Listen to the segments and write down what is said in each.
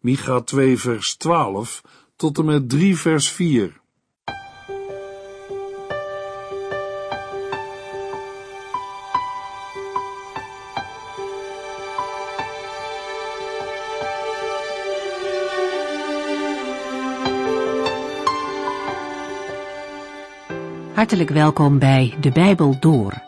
Micha 2 vers 12 tot en met 3 vers 4. Hartelijk welkom bij De Bijbel Door.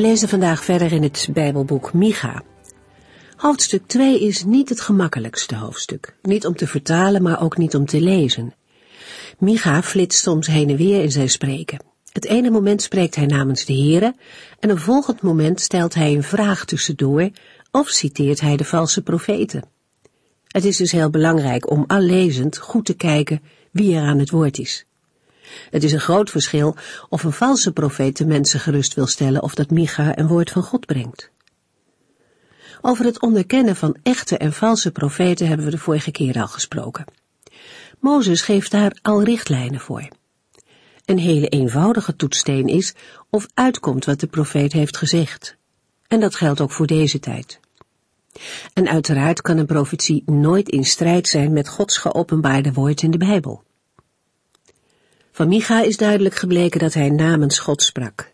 We lezen vandaag verder in het Bijbelboek Micha. Hoofdstuk 2 is niet het gemakkelijkste hoofdstuk. Niet om te vertalen, maar ook niet om te lezen. Micha flitst soms heen en weer in zijn spreken. Het ene moment spreekt hij namens de Here en een volgend moment stelt hij een vraag tussendoor of citeert hij de valse profeten. Het is dus heel belangrijk om al lezend goed te kijken wie er aan het woord is. Het is een groot verschil of een valse profeet de mensen gerust wil stellen of dat Micha een woord van God brengt. Over het onderkennen van echte en valse profeten hebben we de vorige keer al gesproken. Mozes geeft daar al richtlijnen voor. Een hele eenvoudige toetssteen is of uitkomt wat de profeet heeft gezegd. En dat geldt ook voor deze tijd. En uiteraard kan een profetie nooit in strijd zijn met Gods geopenbaarde woord in de Bijbel. Van Micha is duidelijk gebleken dat hij namens God sprak.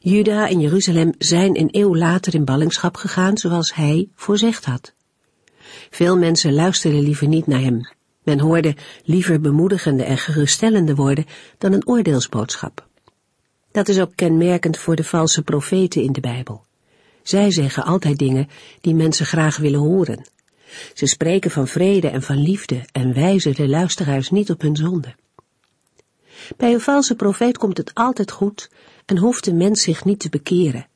Juda en Jeruzalem zijn een eeuw later in ballingschap gegaan zoals hij voorzegd had. Veel mensen luisterden liever niet naar hem. Men hoorde liever bemoedigende en geruststellende woorden dan een oordeelsboodschap. Dat is ook kenmerkend voor de valse profeten in de Bijbel. Zij zeggen altijd dingen die mensen graag willen horen. Ze spreken van vrede en van liefde en wijzen de luisteraars niet op hun zonde. Bij een valse profeet komt het altijd goed en hoeft de mens zich niet te bekeren.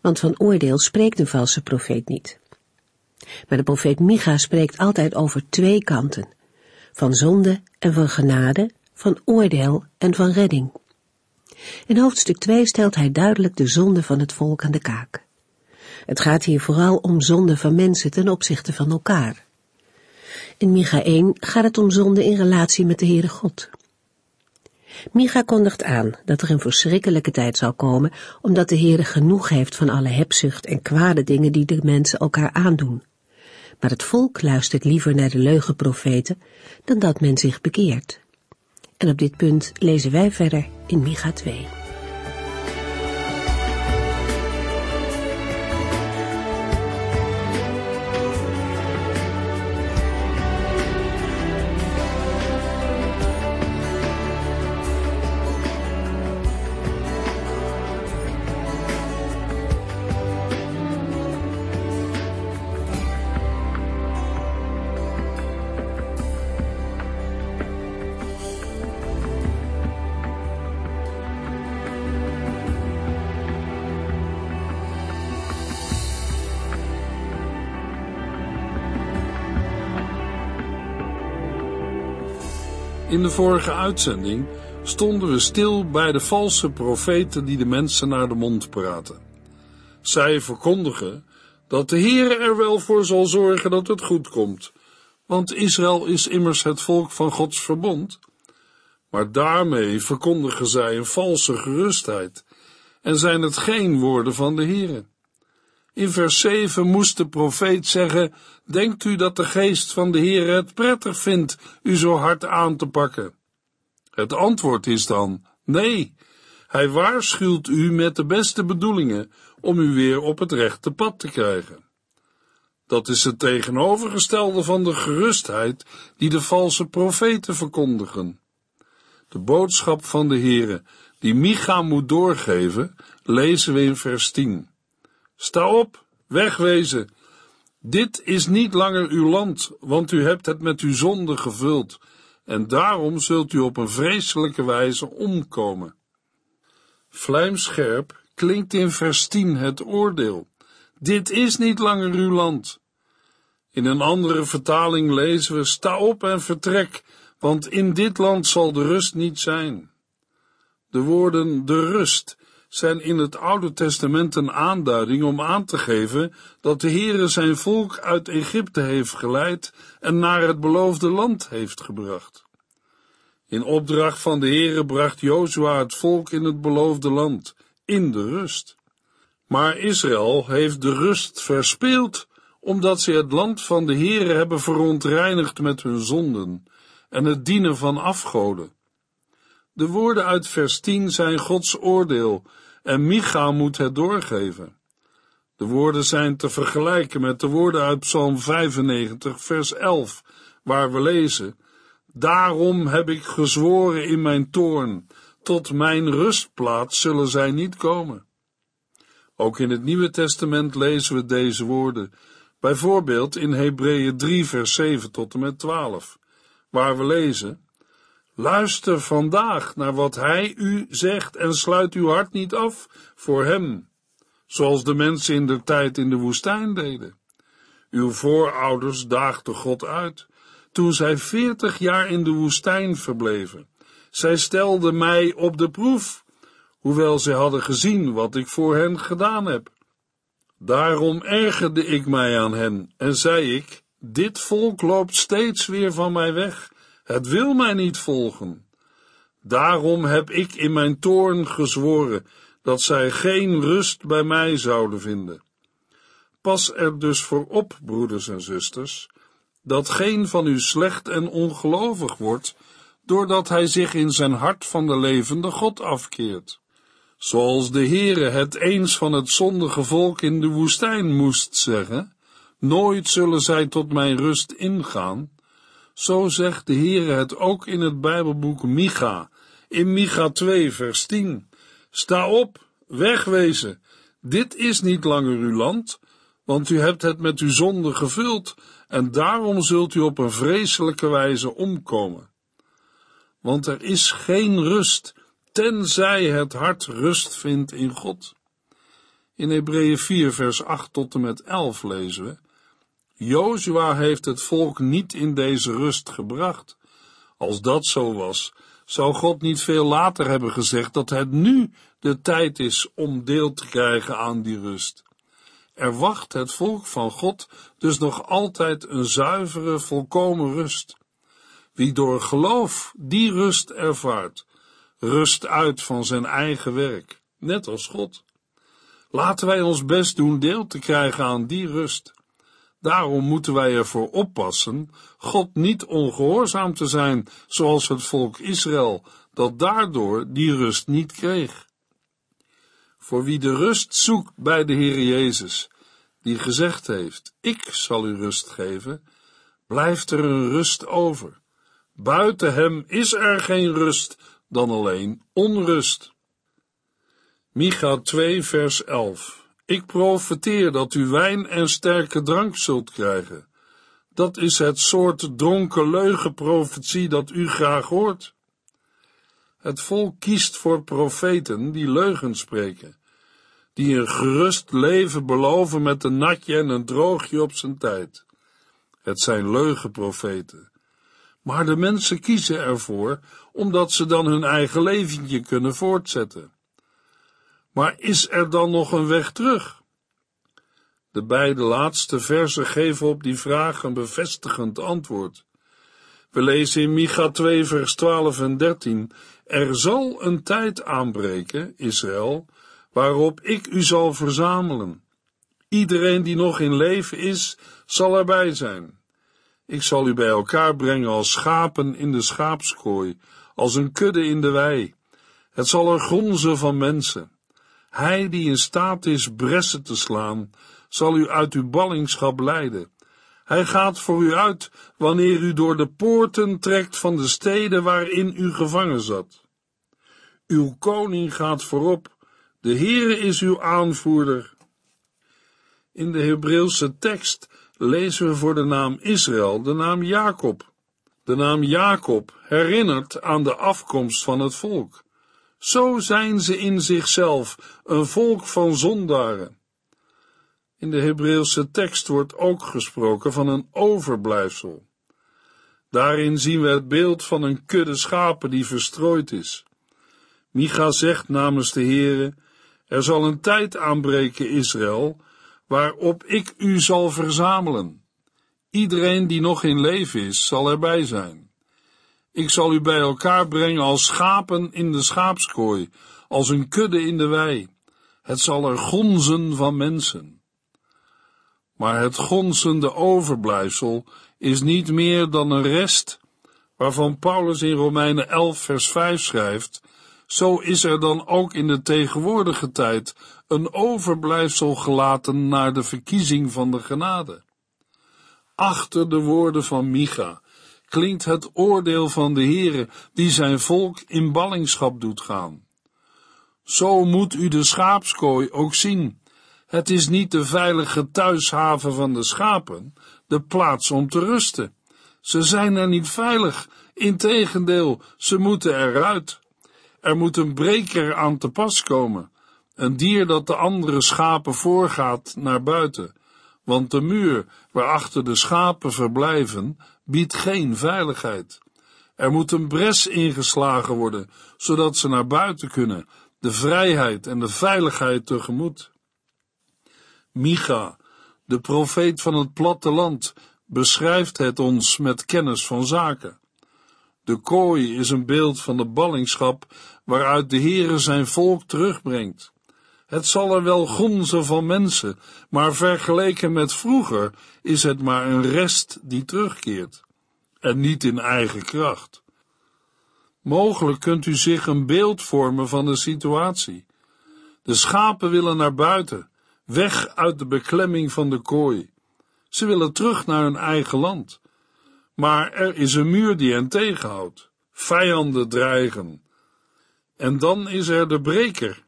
Want van oordeel spreekt een valse profeet niet. Maar de profeet Micha spreekt altijd over twee kanten. Van zonde en van genade, van oordeel en van redding. In hoofdstuk 2 stelt hij duidelijk de zonde van het volk aan de kaak. Het gaat hier vooral om zonde van mensen ten opzichte van elkaar. In Micha 1 gaat het om zonde in relatie met de Heere God. Micha kondigt aan dat er een verschrikkelijke tijd zal komen, omdat de Heere genoeg heeft van alle hebzucht en kwade dingen die de mensen elkaar aandoen. Maar het volk luistert liever naar de leugenprofeten dan dat men zich bekeert. En op dit punt lezen wij verder in Micha 2. In de vorige uitzending stonden we stil bij de valse profeten die de mensen naar de mond praten. Zij verkondigen dat de Heer er wel voor zal zorgen dat het goed komt, want Israël is immers het volk van Gods verbond. Maar daarmee verkondigen zij een valse gerustheid en zijn het geen woorden van de Heer. In vers 7 moest de profeet zeggen, denkt u dat de geest van de Heer het prettig vindt u zo hard aan te pakken? Het antwoord is dan, nee, hij waarschuwt u met de beste bedoelingen om u weer op het rechte pad te krijgen. Dat is het tegenovergestelde van de gerustheid die de valse profeten verkondigen. De boodschap van de Heere, die Micha moet doorgeven, lezen we in vers 10. Sta op, wegwezen. Dit is niet langer uw land, want u hebt het met uw zonde gevuld, en daarom zult u op een vreselijke wijze omkomen. Vlijmscherp klinkt in vers 10 het oordeel. Dit is niet langer uw land. In een andere vertaling lezen we: Sta op en vertrek, want in dit land zal de rust niet zijn. De woorden de rust zijn in het Oude Testament een aanduiding om aan te geven dat de Heere zijn volk uit Egypte heeft geleid en naar het beloofde land heeft gebracht. In opdracht van de Heere bracht Jozua het volk in het beloofde land, in de rust. Maar Israël heeft de rust verspeeld, omdat ze het land van de Heere hebben verontreinigd met hun zonden en het dienen van afgoden. De woorden uit vers 10 zijn Gods oordeel en Micha moet het doorgeven. De woorden zijn te vergelijken met de woorden uit Psalm 95, vers 11, waar we lezen: Daarom heb ik gezworen in mijn toorn, tot mijn rustplaats zullen zij niet komen. Ook in het Nieuwe Testament lezen we deze woorden, bijvoorbeeld in Hebreeën 3, vers 7 tot en met 12, waar we lezen: Luister vandaag naar wat hij u zegt en sluit uw hart niet af voor hem, zoals de mensen in de tijd in de woestijn deden. Uw voorouders daagden God uit, toen zij veertig jaar in de woestijn verbleven. Zij stelden mij op de proef, hoewel zij hadden gezien wat ik voor hen gedaan heb. Daarom ergerde ik mij aan hen en zei ik, dit volk loopt steeds weer van mij weg het wil mij niet volgen. Daarom heb ik in mijn toorn gezworen dat zij geen rust bij mij zouden vinden. Pas er dus voor op, broeders en zusters, dat geen van u slecht en ongelovig wordt, doordat hij zich in zijn hart van de levende God afkeert. Zoals de Heere het eens van het zondige volk in de woestijn moest zeggen, nooit zullen zij tot mijn rust ingaan, zo zegt de Heere het ook in het Bijbelboek Micha, in Micha 2, vers 10. Sta op, wegwezen, dit is niet langer uw land, want u hebt het met uw zonde gevuld, en daarom zult u op een vreselijke wijze omkomen. Want er is geen rust, tenzij het hart rust vindt in God. In Hebreeën 4, vers 8 tot en met 11 lezen we, Jozua heeft het volk niet in deze rust gebracht. Als dat zo was, zou God niet veel later hebben gezegd dat het nu de tijd is om deel te krijgen aan die rust. Er wacht het volk van God dus nog altijd een zuivere, volkomen rust. Wie door geloof die rust ervaart, rust uit van zijn eigen werk, net als God. Laten wij ons best doen deel te krijgen aan die rust. Daarom moeten wij ervoor oppassen God niet ongehoorzaam te zijn, zoals het volk Israël, dat daardoor die rust niet kreeg. Voor wie de rust zoekt bij de Heer Jezus, die gezegd heeft, ik zal u rust geven, blijft er een rust over. Buiten hem is er geen rust dan alleen onrust. Micha 2 vers 11 ik profeteer dat u wijn en sterke drank zult krijgen. Dat is het soort dronken leugenprofetie dat u graag hoort. Het volk kiest voor profeten die leugen spreken, die een gerust leven beloven met een natje en een droogje op zijn tijd. Het zijn leugenprofeten. Maar de mensen kiezen ervoor omdat ze dan hun eigen leventje kunnen voortzetten. Maar is er dan nog een weg terug? De beide laatste versen geven op die vraag een bevestigend antwoord. We lezen in Micha 2, vers 12 en 13: Er zal een tijd aanbreken, Israël, waarop ik u zal verzamelen. Iedereen die nog in leven is, zal erbij zijn. Ik zal u bij elkaar brengen als schapen in de schaapskooi, als een kudde in de wei. Het zal er gonzen van mensen. Hij die in staat is bressen te slaan, zal u uit uw ballingschap leiden. Hij gaat voor u uit wanneer u door de poorten trekt van de steden waarin u gevangen zat. Uw koning gaat voorop, de Heere is uw aanvoerder. In de Hebreeuwse tekst lezen we voor de naam Israël de naam Jacob. De naam Jacob herinnert aan de afkomst van het volk. Zo zijn ze in zichzelf een volk van zondaren. In de Hebreeuwse tekst wordt ook gesproken van een overblijfsel. Daarin zien we het beeld van een kudde schapen die verstrooid is. Micha zegt namens de Heere, er zal een tijd aanbreken, Israël, waarop ik u zal verzamelen. Iedereen die nog in leven is, zal erbij zijn. Ik zal u bij elkaar brengen als schapen in de schaapskooi, als een kudde in de wei. Het zal er gonzen van mensen. Maar het gonzende overblijfsel is niet meer dan een rest, waarvan Paulus in Romeinen 11 vers 5 schrijft, zo is er dan ook in de tegenwoordige tijd een overblijfsel gelaten naar de verkiezing van de genade. Achter de woorden van Micha klinkt het oordeel van de Heere, die zijn volk in ballingschap doet gaan. Zo moet u de schaapskooi ook zien. Het is niet de veilige thuishaven van de schapen, de plaats om te rusten. Ze zijn er niet veilig, integendeel, ze moeten eruit. Er moet een breker aan te pas komen, een dier dat de andere schapen voorgaat naar buiten, want de muur waarachter de schapen verblijven biedt geen veiligheid. Er moet een bres ingeslagen worden, zodat ze naar buiten kunnen, de vrijheid en de veiligheid tegemoet. Micha, de profeet van het platteland, beschrijft het ons met kennis van zaken. De kooi is een beeld van de ballingschap waaruit de Heere zijn volk terugbrengt. Het zal er wel gonzen van mensen, maar vergeleken met vroeger is het maar een rest die terugkeert, en niet in eigen kracht. Mogelijk kunt u zich een beeld vormen van de situatie. De schapen willen naar buiten, weg uit de beklemming van de kooi. Ze willen terug naar hun eigen land. Maar er is een muur die hen tegenhoudt. Vijanden dreigen. En dan is er de breker,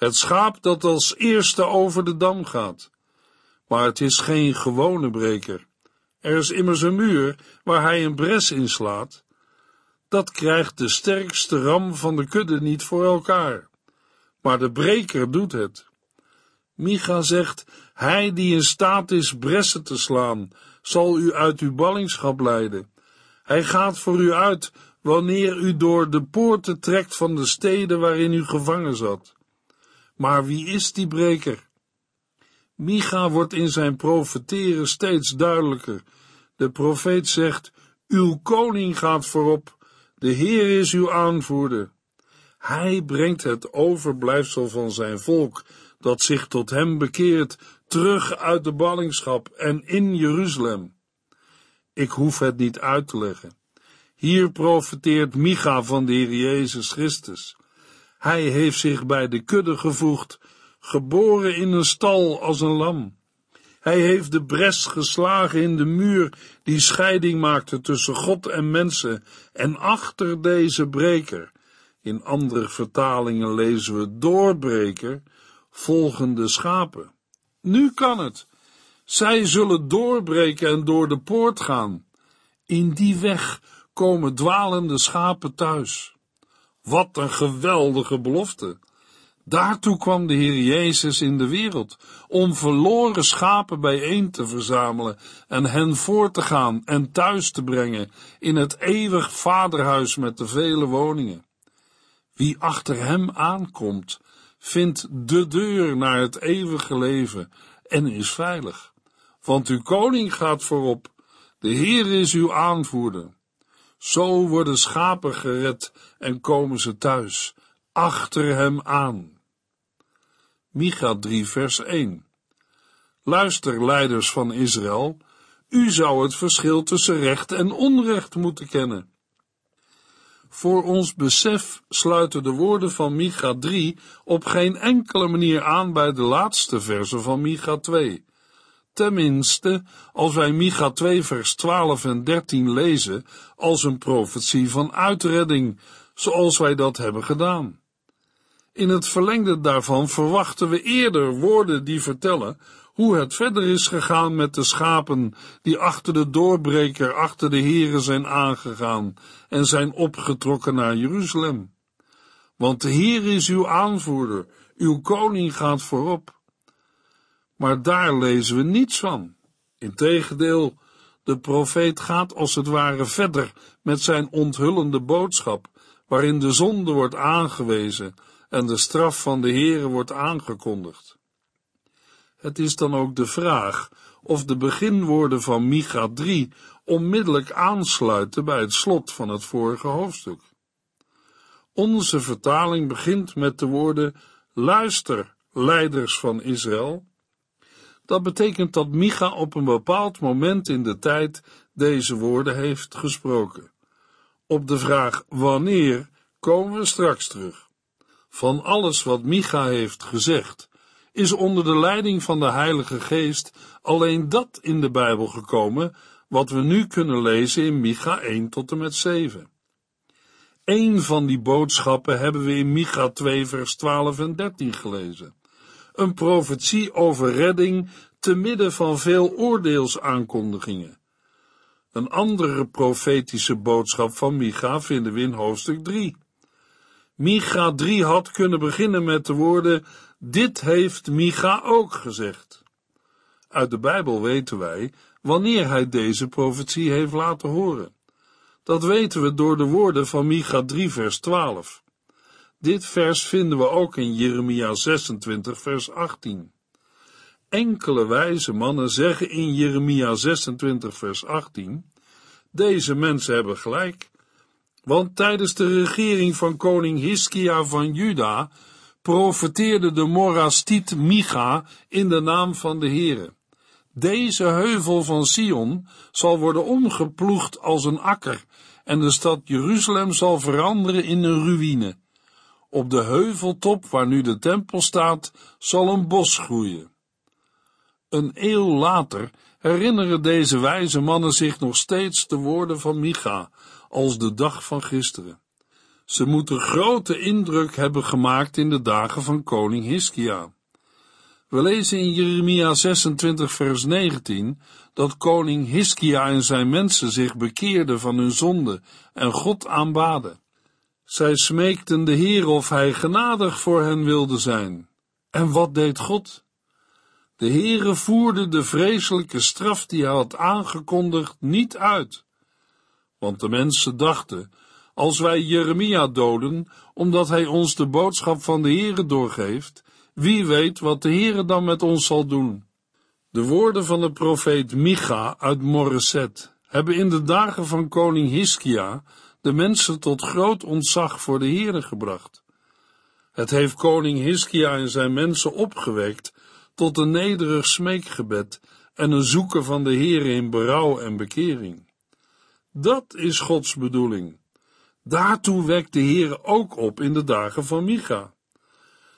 het schaap dat als eerste over de dam gaat. Maar het is geen gewone breker. Er is immers een muur waar hij een bres inslaat. Dat krijgt de sterkste ram van de kudde niet voor elkaar. Maar de breker doet het. Micha zegt, hij die in staat is bressen te slaan, zal u uit uw ballingschap leiden. Hij gaat voor u uit wanneer u door de poorten trekt van de steden waarin u gevangen zat. Maar wie is die breker? Micha wordt in zijn profeteren steeds duidelijker. De profeet zegt, uw koning gaat voorop, de Heer is uw aanvoerder. Hij brengt het overblijfsel van zijn volk, dat zich tot hem bekeert, terug uit de ballingschap en in Jeruzalem. Ik hoef het niet uit te leggen. Hier profeteert Micha van de Heer Jezus Christus. Hij heeft zich bij de kudde gevoegd, geboren in een stal als een lam. Hij heeft de bres geslagen in de muur die scheiding maakte tussen God en mensen, en achter deze breker, in andere vertalingen lezen we doorbreker, volgen de schapen. Nu kan het. Zij zullen doorbreken en door de poort gaan. In die weg komen dwalende schapen thuis. Wat een geweldige belofte! Daartoe kwam de Heer Jezus in de wereld, om verloren schapen bijeen te verzamelen en hen voor te gaan en thuis te brengen in het eeuwig vaderhuis met de vele woningen. Wie achter hem aankomt, vindt de deur naar het eeuwige leven en is veilig. Want uw koning gaat voorop, de Heer is uw aanvoerder. Zo worden schapen gered en komen ze thuis, achter hem aan. Micha 3 vers 1 Luister, leiders van Israël, u zou het verschil tussen recht en onrecht moeten kennen. Voor ons besef sluiten de woorden van Micha 3 op geen enkele manier aan bij de laatste verse van Micha 2. Tenminste, als wij Micha 2 vers 12 en 13 lezen als een profetie van uitredding, zoals wij dat hebben gedaan. In het verlengde daarvan verwachten we eerder woorden die vertellen hoe het verder is gegaan met de schapen die achter de doorbreker, achter de heren zijn aangegaan en zijn opgetrokken naar Jeruzalem. Want de Heer is uw aanvoerder, uw koning gaat voorop. Maar daar lezen we niets van. Integendeel, De profeet gaat als het ware verder met zijn onthullende boodschap, waarin de zonde wordt aangewezen en de straf van de Heere wordt aangekondigd. Het is dan ook de vraag of de beginwoorden van Micha 3 onmiddellijk aansluiten bij het slot van het vorige hoofdstuk. Onze vertaling begint met de woorden: Luister, leiders van Israël. Dat betekent dat Micha op een bepaald moment in de tijd deze woorden heeft gesproken. Op de vraag wanneer komen we straks terug. Van alles wat Micha heeft gezegd, is onder de leiding van de Heilige Geest alleen dat in de Bijbel gekomen wat we nu kunnen lezen in Micha 1 tot en met 7. Eén van die boodschappen hebben we in Micha 2 vers 12 en 13 gelezen. Een profetie over redding te midden van veel oordeelsaankondigingen. Een andere profetische boodschap van Micha vinden we in hoofdstuk 3. Micha 3 had kunnen beginnen met de woorden: Dit heeft Micha ook gezegd. Uit de Bijbel weten wij wanneer hij deze profetie heeft laten horen. Dat weten we door de woorden van Micha 3 vers 12. Dit vers vinden we ook in Jeremia 26 vers 18. Enkele wijze mannen zeggen in Jeremia 26 vers 18, deze mensen hebben gelijk, want tijdens de regering van koning Hiskia van Juda profeteerde de Morastiet Micha in de naam van de Heere. Deze heuvel van Sion zal worden omgeploegd als een akker en de stad Jeruzalem zal veranderen in een ruïne. Op de heuveltop waar nu de tempel staat, zal een bos groeien. Een eeuw later herinneren deze wijze mannen zich nog steeds de woorden van Micha als de dag van gisteren. Ze moeten grote indruk hebben gemaakt in de dagen van koning Hiskia. We lezen in Jeremia 26 vers 19 dat koning Hiskia en zijn mensen zich bekeerden van hun zonde en God aanbaden. Zij smeekten de Heer of hij genadig voor hen wilde zijn. En wat deed God? De Heere voerde de vreselijke straf die hij had aangekondigd niet uit. Want de mensen dachten, als wij Jeremia doden, omdat hij ons de boodschap van de Heere doorgeeft, wie weet wat de Heere dan met ons zal doen. De woorden van de profeet Micha uit Moreset hebben in de dagen van koning Hiskia de mensen tot groot ontzag voor de Heere gebracht. Het heeft koning Hiskia en zijn mensen opgewekt tot een nederig smeekgebed en een zoeken van de Heere in berouw en bekering. Dat is Gods bedoeling. Daartoe wekt de Heere ook op in de dagen van Micha.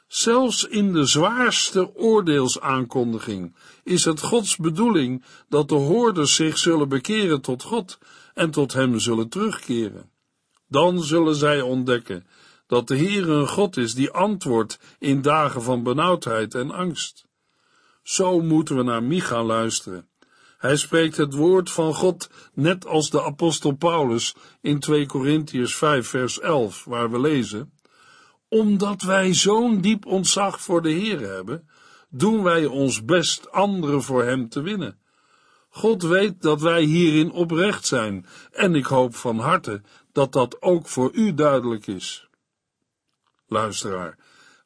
Zelfs in de zwaarste oordeelsaankondiging is het Gods bedoeling dat de hoorders zich zullen bekeren tot God en tot Hem zullen terugkeren. Dan zullen zij ontdekken dat de Heer een God is die antwoordt in dagen van benauwdheid en angst. Zo moeten we naar Micha luisteren. Hij spreekt het woord van God net als de apostel Paulus in 2 Korintiërs 5 vers 11, waar we lezen omdat wij zo'n diep ontzag voor de Heer hebben, doen wij ons best anderen voor Hem te winnen. God weet dat wij hierin oprecht zijn, en ik hoop van harte dat dat ook voor u duidelijk is. Luisteraar,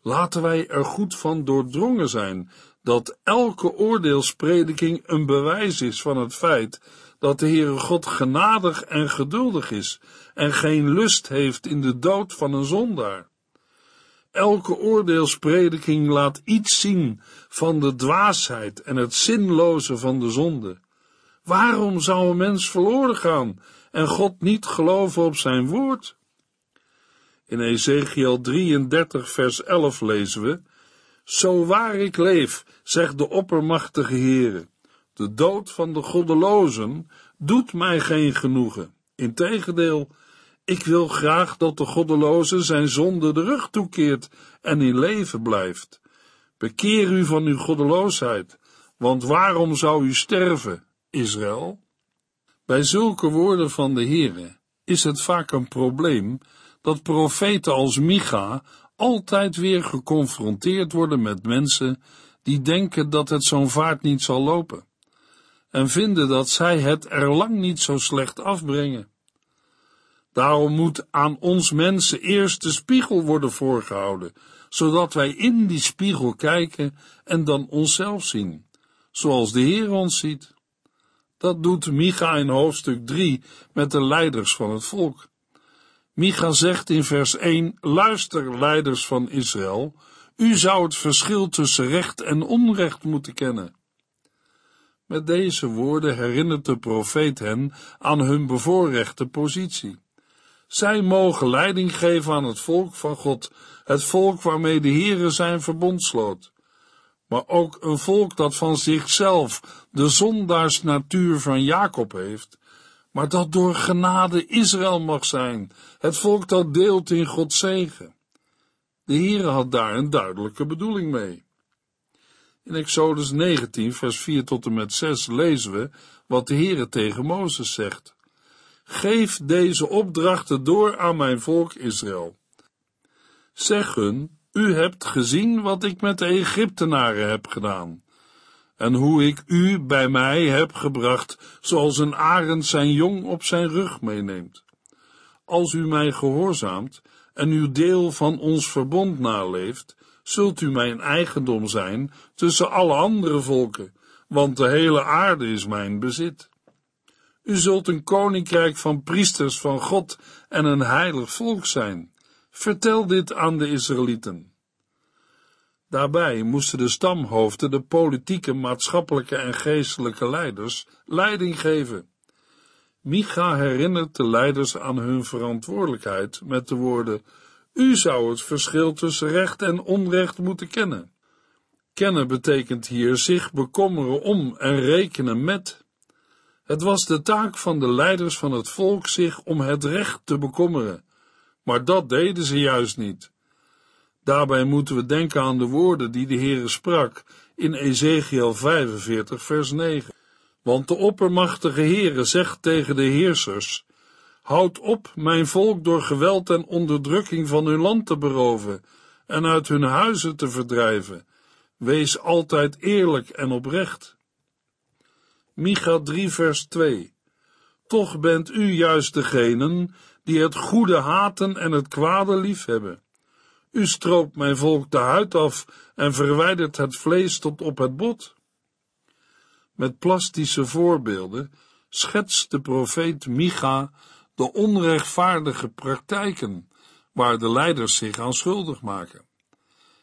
laten wij er goed van doordrongen zijn dat elke oordeelsprediking een bewijs is van het feit dat de Heere God genadig en geduldig is en geen lust heeft in de dood van een zondaar. Elke oordeelsprediking laat iets zien van de dwaasheid en het zinloze van de zonde. Waarom zou een mens verloren gaan en God niet geloven op zijn woord? In Ezekiel 33 vers 11 lezen we, Zo waar ik leef, zegt de oppermachtige Heere, de dood van de goddelozen doet mij geen genoegen. Integendeel, ik wil graag dat de goddeloze zijn zonde de rug toekeert en in leven blijft. Bekeer u van uw goddeloosheid, want waarom zou u sterven, Israël? Bij zulke woorden van de Heere is het vaak een probleem dat profeten als Micha altijd weer geconfronteerd worden met mensen die denken dat het zo'n vaart niet zal lopen. en vinden dat zij het er lang niet zo slecht afbrengen. Daarom moet aan ons mensen eerst de spiegel worden voorgehouden, zodat wij in die spiegel kijken en dan onszelf zien, zoals de Heer ons ziet. Dat doet Micha in hoofdstuk 3 met de leiders van het volk. Micha zegt in vers 1: Luister, leiders van Israël, u zou het verschil tussen recht en onrecht moeten kennen. Met deze woorden herinnert de profeet hen aan hun bevoorrechte positie. Zij mogen leiding geven aan het volk van God, het volk waarmee de Heere zijn verbond sloot. Maar ook een volk dat van zichzelf de zondaarsnatuur van Jacob heeft, maar dat door genade Israël mag zijn, het volk dat deelt in Gods zegen. De Heere had daar een duidelijke bedoeling mee. In Exodus 19, vers 4 tot en met 6 lezen we wat de Heere tegen Mozes zegt. Geef deze opdrachten door aan mijn volk Israël. Zeg hun, u hebt gezien wat ik met de Egyptenaren heb gedaan, en hoe ik u bij mij heb gebracht, zoals een arend zijn jong op zijn rug meeneemt. Als u mij gehoorzaamt en uw deel van ons verbond naleeft, zult u mijn eigendom zijn tussen alle andere volken, want de hele aarde is mijn bezit. U zult een koninkrijk van priesters van God en een heilig volk zijn. Vertel dit aan de Israëlieten. Daarbij moesten de stamhoofden, de politieke, maatschappelijke en geestelijke leiders, leiding geven. Micha herinnert de leiders aan hun verantwoordelijkheid met de woorden: U zou het verschil tussen recht en onrecht moeten kennen. Kennen betekent hier zich bekommeren om en rekenen met. Het was de taak van de leiders van het volk zich om het recht te bekommeren, maar dat deden ze juist niet. Daarbij moeten we denken aan de woorden die de Heere sprak in Ezekiel 45 vers 9. Want de oppermachtige Heere zegt tegen de heersers, Houd op mijn volk door geweld en onderdrukking van hun land te beroven en uit hun huizen te verdrijven. Wees altijd eerlijk en oprecht. Micha 3 vers 2. Toch bent u juist degenen die het goede haten en het kwade liefhebben. U stroopt mijn volk de huid af en verwijdert het vlees tot op het bot. Met plastische voorbeelden schetst de profeet Micha de onrechtvaardige praktijken waar de leiders zich aan schuldig maken.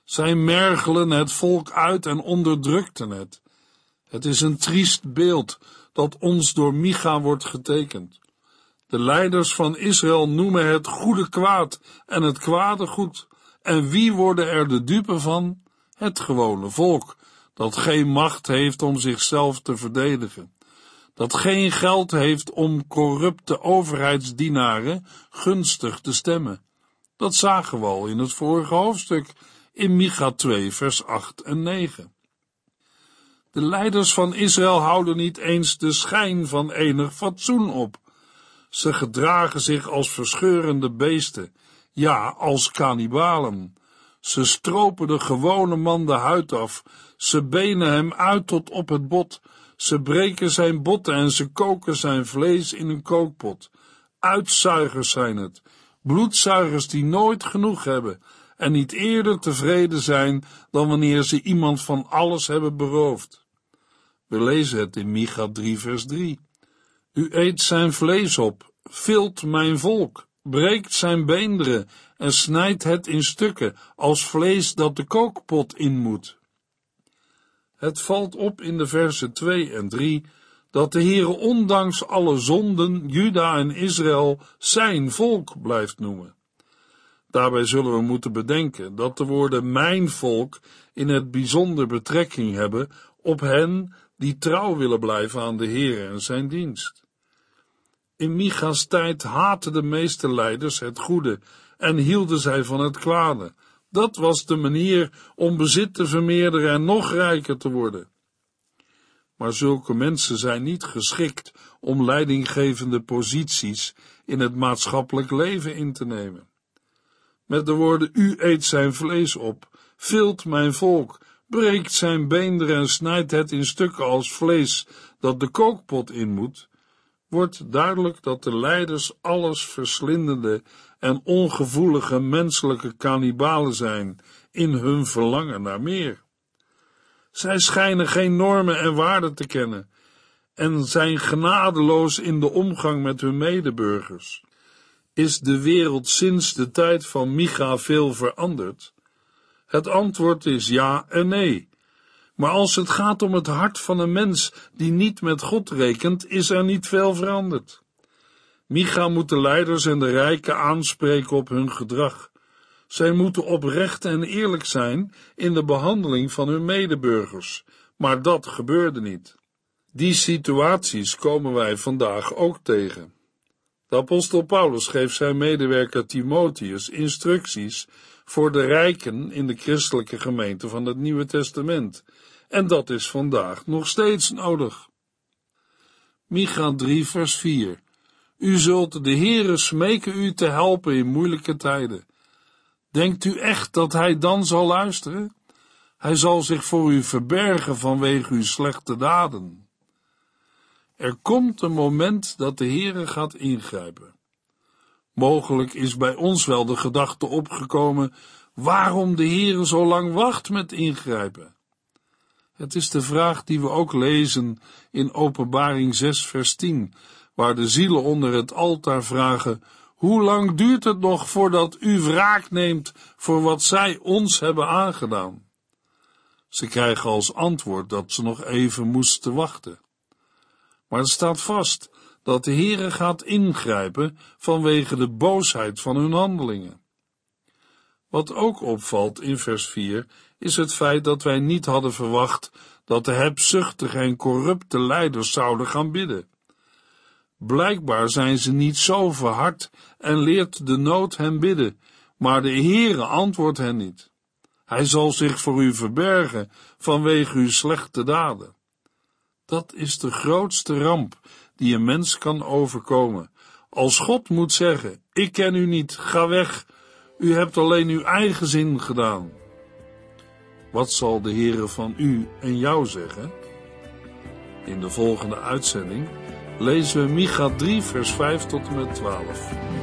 Zij mergelen het volk uit en onderdrukten het. Het is een triest beeld dat ons door Micha wordt getekend. De leiders van Israël noemen het goede kwaad en het kwade goed. En wie worden er de dupe van? Het gewone volk, dat geen macht heeft om zichzelf te verdedigen, dat geen geld heeft om corrupte overheidsdienaren gunstig te stemmen. Dat zagen we al in het vorige hoofdstuk, in Micha 2, vers 8 en 9. De leiders van Israël houden niet eens de schijn van enig fatsoen op. Ze gedragen zich als verscheurende beesten, ja, als kannibalen. Ze stropen de gewone man de huid af, ze benen hem uit tot op het bot, ze breken zijn botten en ze koken zijn vlees in een kookpot. Uitzuigers zijn het, bloedzuigers die nooit genoeg hebben en niet eerder tevreden zijn dan wanneer ze iemand van alles hebben beroofd. We lezen het in Micha 3 vers 3. U eet zijn vlees op, vilt mijn volk, breekt zijn beenderen en snijdt het in stukken als vlees dat de kookpot in moet. Het valt op in de versen 2 en 3 dat de Heere ondanks alle zonden Juda en Israël zijn volk blijft noemen. Daarbij zullen we moeten bedenken dat de woorden mijn volk in het bijzonder betrekking hebben op hen die trouw willen blijven aan de Heer en zijn dienst. In Micha's tijd haatten de meeste leiders het goede en hielden zij van het kwade. Dat was de manier om bezit te vermeerderen en nog rijker te worden. Maar zulke mensen zijn niet geschikt om leidinggevende posities in het maatschappelijk leven in te nemen. Met de woorden, u eet zijn vlees op, vilt mijn volk, breekt zijn beenderen en snijdt het in stukken als vlees dat de kookpot in moet, wordt duidelijk dat de leiders alles verslindende en ongevoelige menselijke kannibalen zijn in hun verlangen naar meer. Zij schijnen geen normen en waarden te kennen en zijn genadeloos in de omgang met hun medeburgers. Is de wereld sinds de tijd van Micha veel veranderd? Het antwoord is ja en nee. Maar als het gaat om het hart van een mens die niet met God rekent, is er niet veel veranderd. Micha moet de leiders en de rijken aanspreken op hun gedrag. Zij moeten oprecht en eerlijk zijn in de behandeling van hun medeburgers, maar dat gebeurde niet. Die situaties komen wij vandaag ook tegen. De apostel Paulus geeft zijn medewerker Timotheus instructies voor de rijken in de christelijke gemeente van het Nieuwe Testament, en dat is vandaag nog steeds nodig. Micha 3 vers 4 U zult de Heere smeken u te helpen in moeilijke tijden. Denkt u echt dat hij dan zal luisteren? Hij zal zich voor u verbergen vanwege uw slechte daden. Er komt een moment dat de Heere gaat ingrijpen. Mogelijk is bij ons wel de gedachte opgekomen waarom de Heere zo lang wacht met ingrijpen. Het is de vraag die we ook lezen in Openbaring 6 vers 10, waar de zielen onder het altaar vragen, hoe lang duurt het nog voordat u wraak neemt voor wat zij ons hebben aangedaan? Ze krijgen als antwoord dat ze nog even moesten wachten. Maar het staat vast dat de Heere gaat ingrijpen vanwege de boosheid van hun handelingen. Wat ook opvalt in vers 4 is het feit dat wij niet hadden verwacht dat de hebzuchtige en corrupte leiders zouden gaan bidden. Blijkbaar zijn ze niet zo verhard en leert de nood hen bidden, maar de Heere antwoordt hen niet. Hij zal zich voor u verbergen vanwege uw slechte daden. Dat is de grootste ramp die een mens kan overkomen. Als God moet zeggen, ik ken u niet, ga weg, u hebt alleen uw eigen zin gedaan. Wat zal de Heere van u en jou zeggen? In de volgende uitzending lezen we Micha 3 vers 5 tot en met 12.